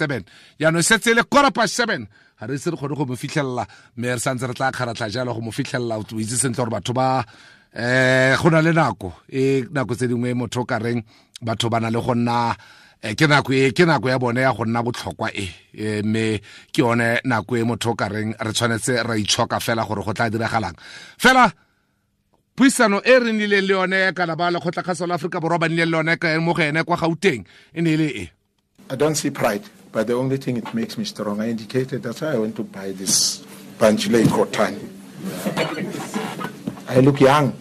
seven. Yaanong e setse e le past seven. Ga re se re kgone go mo fitlhelela mme re santse re tla kgaratlha jalo go mo fitlhelela o itse sentle gore batho ba um go na le nako. E nako tse dingwe motho o ka reng batho ba na le go nna eh, ke nako e ke nako ya bone ya go nna botlhokwa e. Eh, mme ke yone nako e motho o ka reng re tshwanetse ra itshoka fela gore go tla diragalang. Fela puisano e re nnileng le yone kana ba lekgotlakgaso la aforika borwa ba nnileng le yone mo go ene kwa gauteng e ne e le e I don't see pride, but the only thing it makes me strong. I indicated that's why I went to buy this Banjule cotton. I look young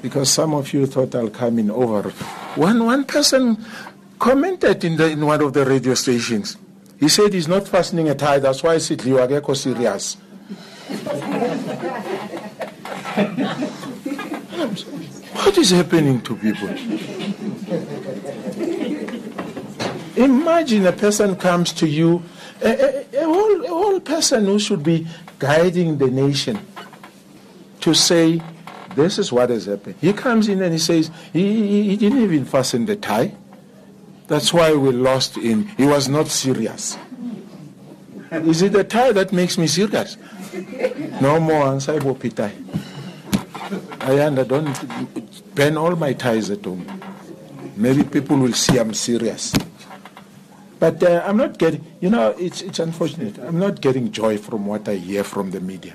because some of you thought I'll come in over. One one person commented in the in one of the radio stations. He said he's not fastening a tie. That's why I said Liwageko serious. what is happening to people? Imagine a person comes to you, a, a, a, whole, a whole person who should be guiding the nation to say, this is what has happened. He comes in and he says, he, he, he didn't even fasten the tie. That's why we lost in, he was not serious. Is it the tie that makes me serious? No more ansaibo. I under don't burn all my ties at home. Maybe people will see I'm serious. But uh, I'm not getting, you know, it's, it's unfortunate. I'm not getting joy from what I hear from the media.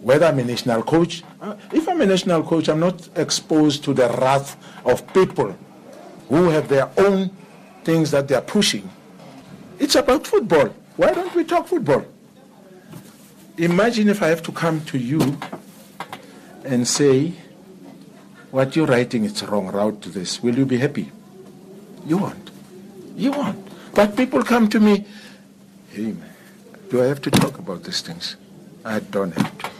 Whether I'm a national coach, uh, if I'm a national coach, I'm not exposed to the wrath of people who have their own things that they're pushing. It's about football. Why don't we talk football? Imagine if I have to come to you and say, what you're writing is wrong, route to this. Will you be happy? You won't. You won't. But people come to me, hey, man, do I have to talk about these things? I don't have to.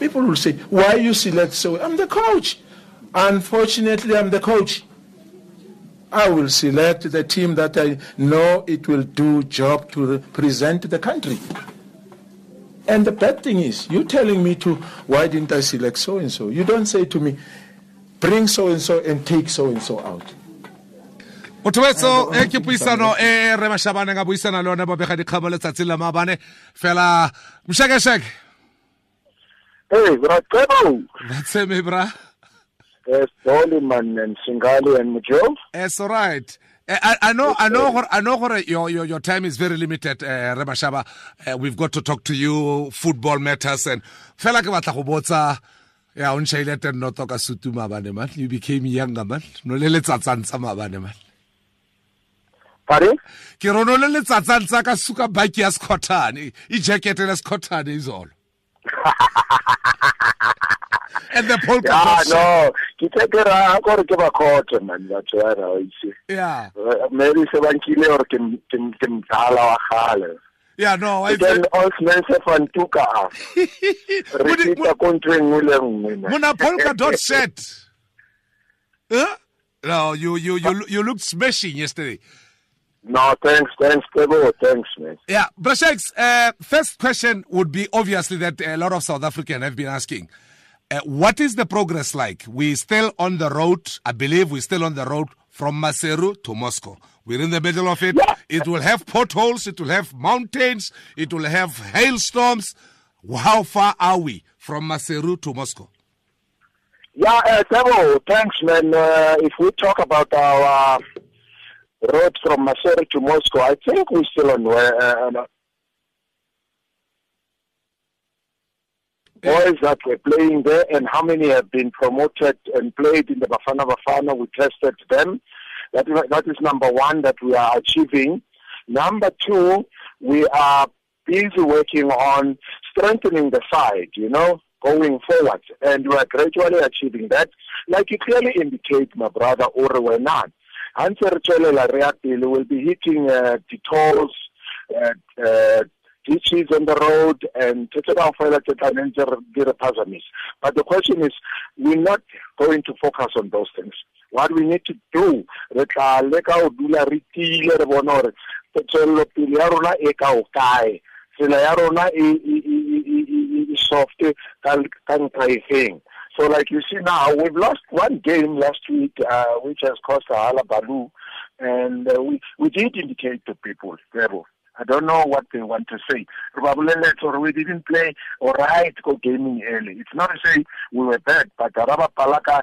People will say, why you select so? I'm the coach. Unfortunately, I'm the coach. I will select the team that I know it will do job to represent the country. And the bad thing is, you telling me to, why didn't I select so and so? You don't say to me, bring so and so and take so and so out. Motho wetso e ke puisano e re mashabane ka buisana le one babega dikgamo letsatsi le maabane fela mshekesheke Hey, Bratebo. that's me bra Yes, Doliman and Singali and Mujo. it's all right Eh, I, I know, I know, I know, your, your, your time is very limited, uh, Remashaba. Uh, we've got to talk to you, football matters, and fela ke batla go botsa, ya, o nshaile ten no toka sutu maabane, man. You became younger, man. No le letsatsantsa maabane, man. Pardon? ke re no le letsatsantsa ka suka baki ya scotane e jackete le scotane all and the polka Yeah, dot no. Ke tse ke ra gore ke ba khotse man batho ba ra itse. yeah Maybe se ba nkile gore ke ke ke mdala wa gale. yeah no I Then Osman se fantuka a. Re tita kontre nngwe le nngwe. mona polka dot shirt huh? Eh? no you you you you looked smashing yesterday No, thanks, thanks, Tebo, thanks, man. yeah Brashaks, uh, first question would be obviously that a lot of South Africans have been asking uh, what is the progress like? We're still on the road. I believe we're still on the road from Maseru to Moscow. We're in the middle of it. It will have potholes. It will have mountains. It will have hailstorms. How far are we from Maseru to Moscow? Yeah, uh, Tebo, thanks, man. Uh, if we talk about our uh, road from Maseru to Moscow, I think we're still on where. Uh, boys that were playing there and how many have been promoted and played in the Bafana Bafana. We tested them. That, is- that is number one that we are achieving. Number two, we are busy working on strengthening the side, you know, going forward. And we are gradually achieving that. Like you clearly indicate, my brother, not. Answer we will be hitting uh, tolls, uh, uh, ditches on the road and re- re. But the question is, we're not going to focus on those things. What we need to do, re tla leka ho dula re tiile re bone hore tswelelopele ya rona e ka o kae tsela ya rona e soft ka nqa efeng so like you see now we've lost one game last week uh, which has cost a hala balu and uh, we we did indicate to people Debo, I don't know what they want to say. Probably Or we didn't play all right go gaming early. It's not to say we were bad, but Raba Palaka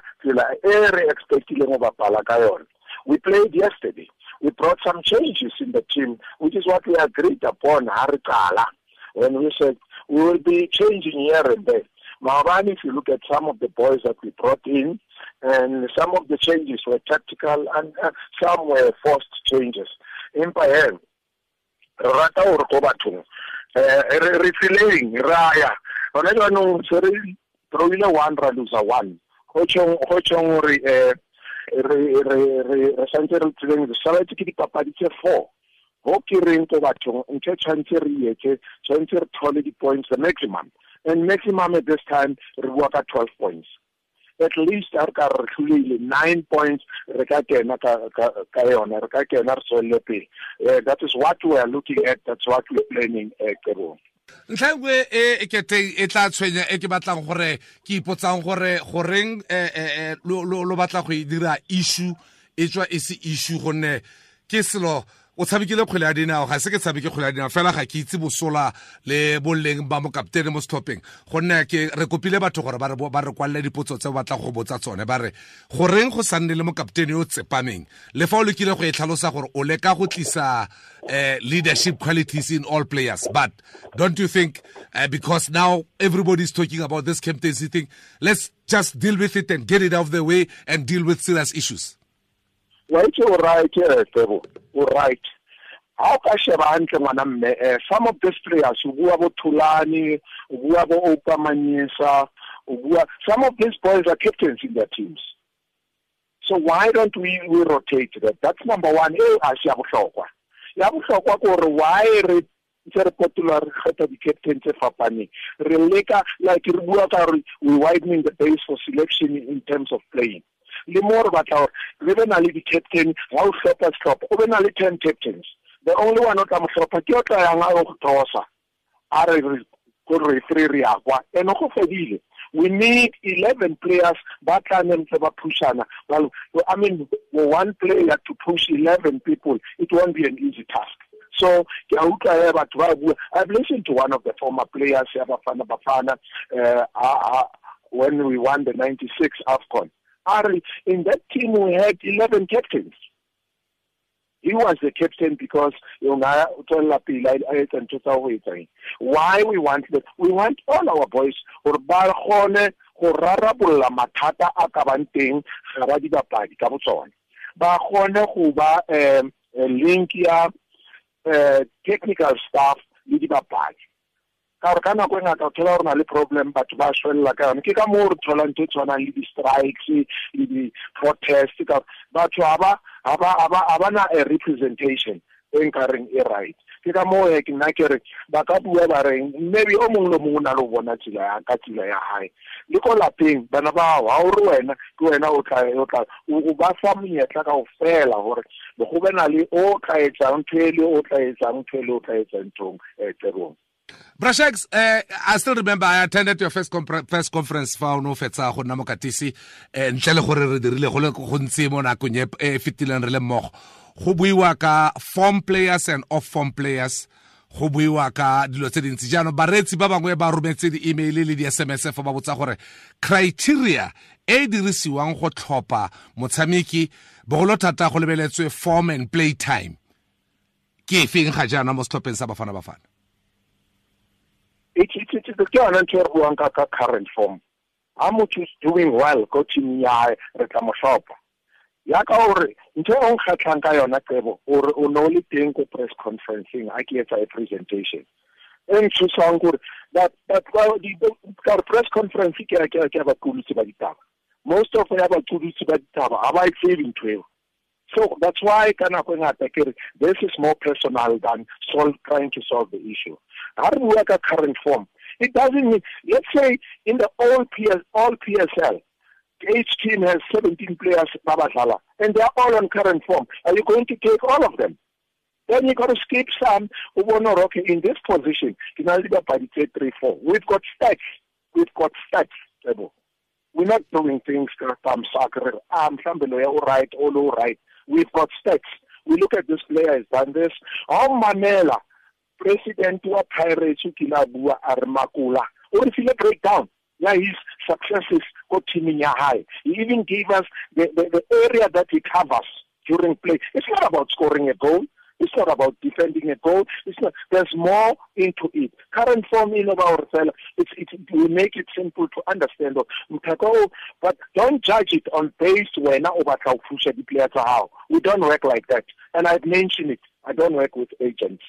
every expecting over Palaka. We played yesterday. We brought some changes in the team, which is what we agreed upon Harikala when we said we will be changing here and there. Mahabani, if you look at some of the boys that we brought in, and some of the changes were tactical and uh, some were forced changes. Empa he re rata gore ko bathong. Um re tseleng re throwile one ra one. Go tšhong gore um re santse re tseleng re saletse ke dipapadi tse four. Go ke reng ko bathong? Ntho tshwanetse re re di-points the maximum and maximum at this time re bua ka twelve points. At least a re ka nine points re ka kena ka yona re ka kena uh, that is what we are looking at that's what we're planning uh, kebong ntlha engwe e e keteng e tla tshwenya e ke batlang gore ke ipotsang gore goreng lo batla go e dira issue e tswa e se issue gonne ke selo o tshamekile kgwele ya dinao ga se ke tshameke kgwele ya dinao fela ga ke itse bosola le boleng ba mokaptene mo setlhopheng. Gonne ke re kopile batho gore ba re kwalle dipotso tse batla go botsa tsone ba re goreng go sa nne le mokaptene yo o tsepameng? Le fa o lekile go e tlhalosa gore o leka go tlisa uh, leadership qualities in all players but don't you think uh, because now everybody is talking about this captaincy thing let's just deal with it and get it out of the way and deal with serious issues wa itse o right eh tebo. O right. Ha o ka sheba hantle ngwana mme eh, some of these players o bua bo thulani o bua bo Oupa Manyisa o bua some of these boys are captains in their teams. So why don't we we rotate that that's number 1 e a se ya bohlokwa. Ya bohlokwa gore why re ntse re potola re kgetha di-captain tse fapaneng? Re leka like re bua ka gore we widening the base for selection in terms of playing le mo re batla gore re be na le di-captain ga o tlhopha setlhopha o be na le ten captains. The only one o tla mo tlhopha ke o tla yang a go tosa. A re ko re three re ya and go fedile we need 11 players ba tla ne ntse ba pushana. Well i mean one player to push 11 people it won't be an easy task. So ke a utlwa ya batho ba bua. I've listened to one of the former players ya bafana bafana uh, when we won the 96 afcon Ari, in that team we had 11 captains. He was the captain because why we want that? We want all our boys gore ba gone go rarabolola mathata a ka bang teng ga ba dibapadi ka botsone ba gone go ba um link ya uh, technical staff le dibapadi ka gore ka nako e ngata o thola gore na le problem batho ba shwelela ka yone ke ka moo re tholang tho e tshwanang le di-strikes le di-protest ka batho ga ba na a representation e nkareng e right. Ke ka moo ke nna ke re ba ka bua ba reng maybe o mongwe le mongwe o na le go bona tsela ka tsela ya gae le ko lapeng bana ba ga o re wena ke wena o tla o ba fa monyetla ka go fela gore go be na le o tla etsang ntho e le o tla etsang ntho e le o tla etsang nthong um terong Brashex, uh, I still remember I attended your first first conference fa o no fetsa go nna mo katisi eh, ntle le gore re dirile go le go ntse mo nakong e fetileng re le mmogo. Go buiwa ka form players and off form players. Go buiwa ka dilo tse dintsi. Jaanong bareetsi ba bangwe ba rometse di-email le di-sms fa ba botsa gore criteria e dirisiwang go tlhopha motshameki bogolo thata go lebeletswe form and play time. Ke e feng ga jaana mo setlhopheng sa bafana bafana ke yona ntho e re buang ka ka current form. Ha motho is doing well ko team ya re tla mo hlopa ya ka gore ntho e nkgatlhang ka yona tsebo gore o ne o le teng ko press conferenceng a ke presentation. E nthusang gore that that ka press conference ke ya baqolotsi ba ditaba. Most of ya baqolotsi ba ditaba ga ba e tsebe ntho eo. So that's why ka nako e ngata ke re this is more personal than trying to solve the issue ha re bua ka current form. It doesn't mean let's say in the all PS all PSL each team has 17 players baba babadlala and they are all on current form. Are you going to take all of them? Then you got to skip some ubona okay in this position kinali babadi 3 4 we've got stats. We've got stats yebo we're not doing things from soccer ah mhlambe u right all all right. We've got stats. We look at this player has done this. How mamela president wa pirates o kile a bua a re makula o re file breakdown ya his successes ko teaming ya hae he even gave us the, the, the area that he covers during play it's not about scoring a goal it's not about defending a goal. It's not. There's more into it. Current form in of ourselves. It's, it's we make it simple to understand. But don't judge it on based when over how the players are how. We don't work like that. And I've mentioned it. I don't work with agents.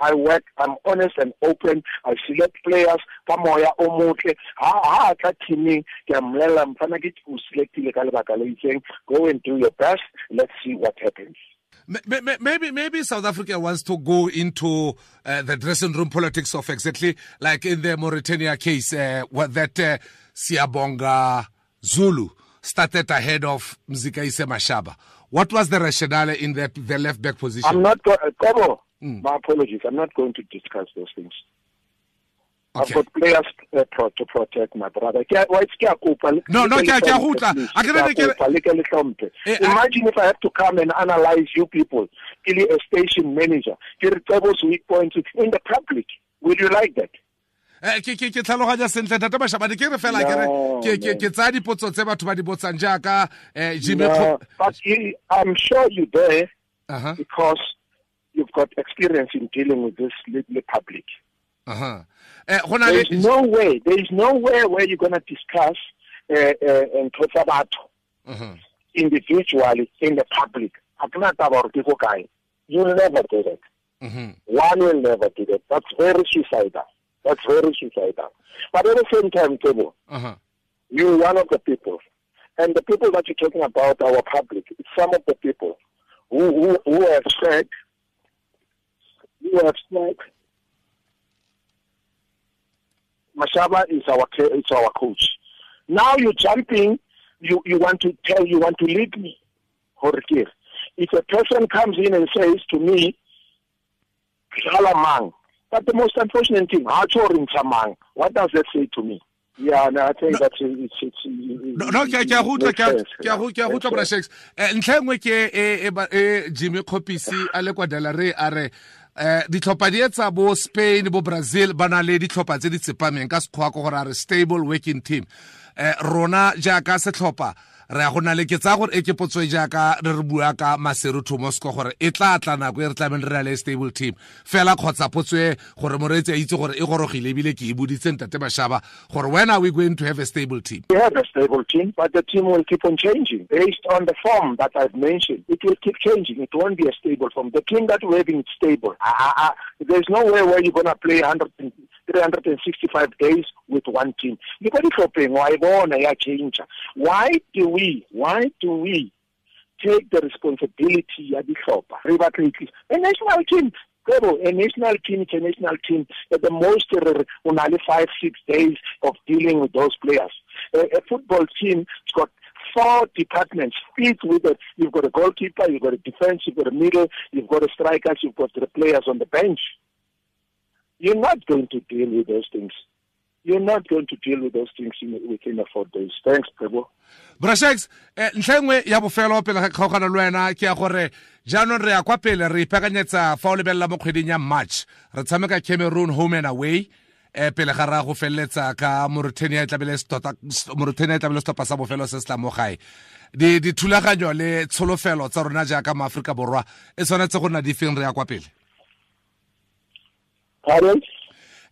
I work, I'm honest and open. I select players ka moya o motle. Ha ha tla teaming ke amlela mfana ke o selectile ka lebaka le itseng. Go and do your best. Let's see what happens. Maybe, maybe South Africa wants to go into uh, the dressing room politics of exactly like in the Mauritania case, uh, that uh, Siyabonga Zulu started ahead of Mzikayise Mashaba. What was the rationale in the, the left back position? I'm not uh, mm. my apologies, I'm not going to discuss those things. Okay. I've got players uh, pro to protect my brother. No, no, ke a gutla. A ke Imagine if I have to come and analyze you people, kill a station manager, re Tebo's weak points in the public. Would you like that? eh ke ke ke tlhaloganya sentle thata bashabane ke re fela ke re ke ke tsaya dipotso tse batho ba di botsang jaaka eh Jimmy but I'm sure you there uh -huh. because you've got experience in dealing with this the public. Uh-huh. Uh, there is no way. There is nowhere where you're going to discuss uh, uh, uh-huh. individually in the public. You'll never do that. Mm-hmm. One will never do that. That's very suicidal. That's very suicidal. But at the same time, Tebo, uh-huh. you're one of the people. And the people that you're talking about, our public, it's some of the people who, who, who have said, said Mashaba is our is our coach. Now you're jumping. You you want to tell you want to lead me, Horikir. If a person comes in and says to me, Salamang, but the most unfortunate thing, Samang, what does that say to me? Yeah, no, I think no, that's it's it's no no ke ke gutla ke ke go ke gutla bra sex ntlha ngwe ke e Jimmy Khopisi a le kwa Delare a re eh ditlhopha di etsa bo Spain bo Brazil ba na le ditlhopha tse di tsepameng ka sekgwa go gore a re stable working team. Eh rona jaaka setlhopha re ya go na le ke tsa gore e ke potso jaaka re re bua ka maseru thomosko gore e tla tla nako e re tlameng re na le stable team. Fela kgotsa potso e gore moreetsi a itse gore e gorogile ebile ke e boditse ntate bashaba gore when are we going to have a stable team? We have a stable team but the team will keep on changing based on the form that i've mentioned. It will keep changing. It won't be a stable form. The team that we're having stable uh, uh, there's no way where you're going to play 100 365 days with one team. You got it Why do we, why do we take the responsibility at the shopper? A national team, a national team a national team. At the most, only five, six days of dealing with those players. A, a football team has got four departments filled with it. You've got a goalkeeper, you've got a defense, you've got a middle, you've got a strikers, you've got the players on the bench. You're not going to deal with those things. You're not going to deal with those things in, within a four days. Thanks, Pebo. brashex eh, ntlha engwe ya bofelo pele ga kgaogana le wena ke ya gore jaanong re ya kwa pele re ipakanyetsa fa o lebelela mo kgweding ya march re tshameka cameroon home and away e pele ga ra go feleletsa ka Mauritania tlabele e tlabele stopa sa bofelo se se tla mo gae di dithulaganyo le tsholofelo tsa rona jaaka maaforika borwa e tshwanetse go nna di feng re ya kwa pele?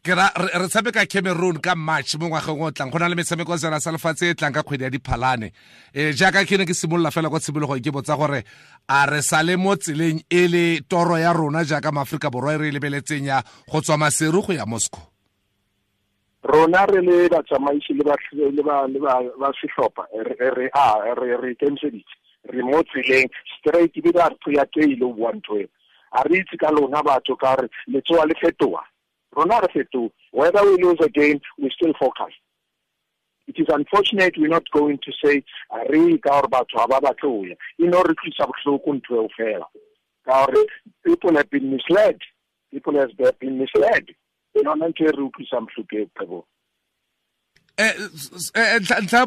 Ke ra re tshameka cameroon ka march mo ngwageng o tlang. Go na le metshameko sena sa lefatshe e tlang ka kgwedi ya diphalane. Um jaaka ke ne ke simolola fela kwa tshimologong ke botsa gore a re sa le mo tseleng e le toro ya rona jaaka maaforika borwa e re e lebeletseng ya go tswa maseru go ya moscow. Rona re le batsamaisi le ba setlhopha re a re ikemiseditse. Re mo tseleng straight ebile a re ya keile o buang a re itse ka lona batho ka re letsoa le fetoa rona re fetoa whether we lose again we still focus. It is unfortunate we're not going to say a re ka gore batho ga ba batle o ya. E no re tlisa botlhoko ntho eo fela. Ka gore people have been misled. People have been misled. Yona ntho e re utlwisang botlhoko eo ntlha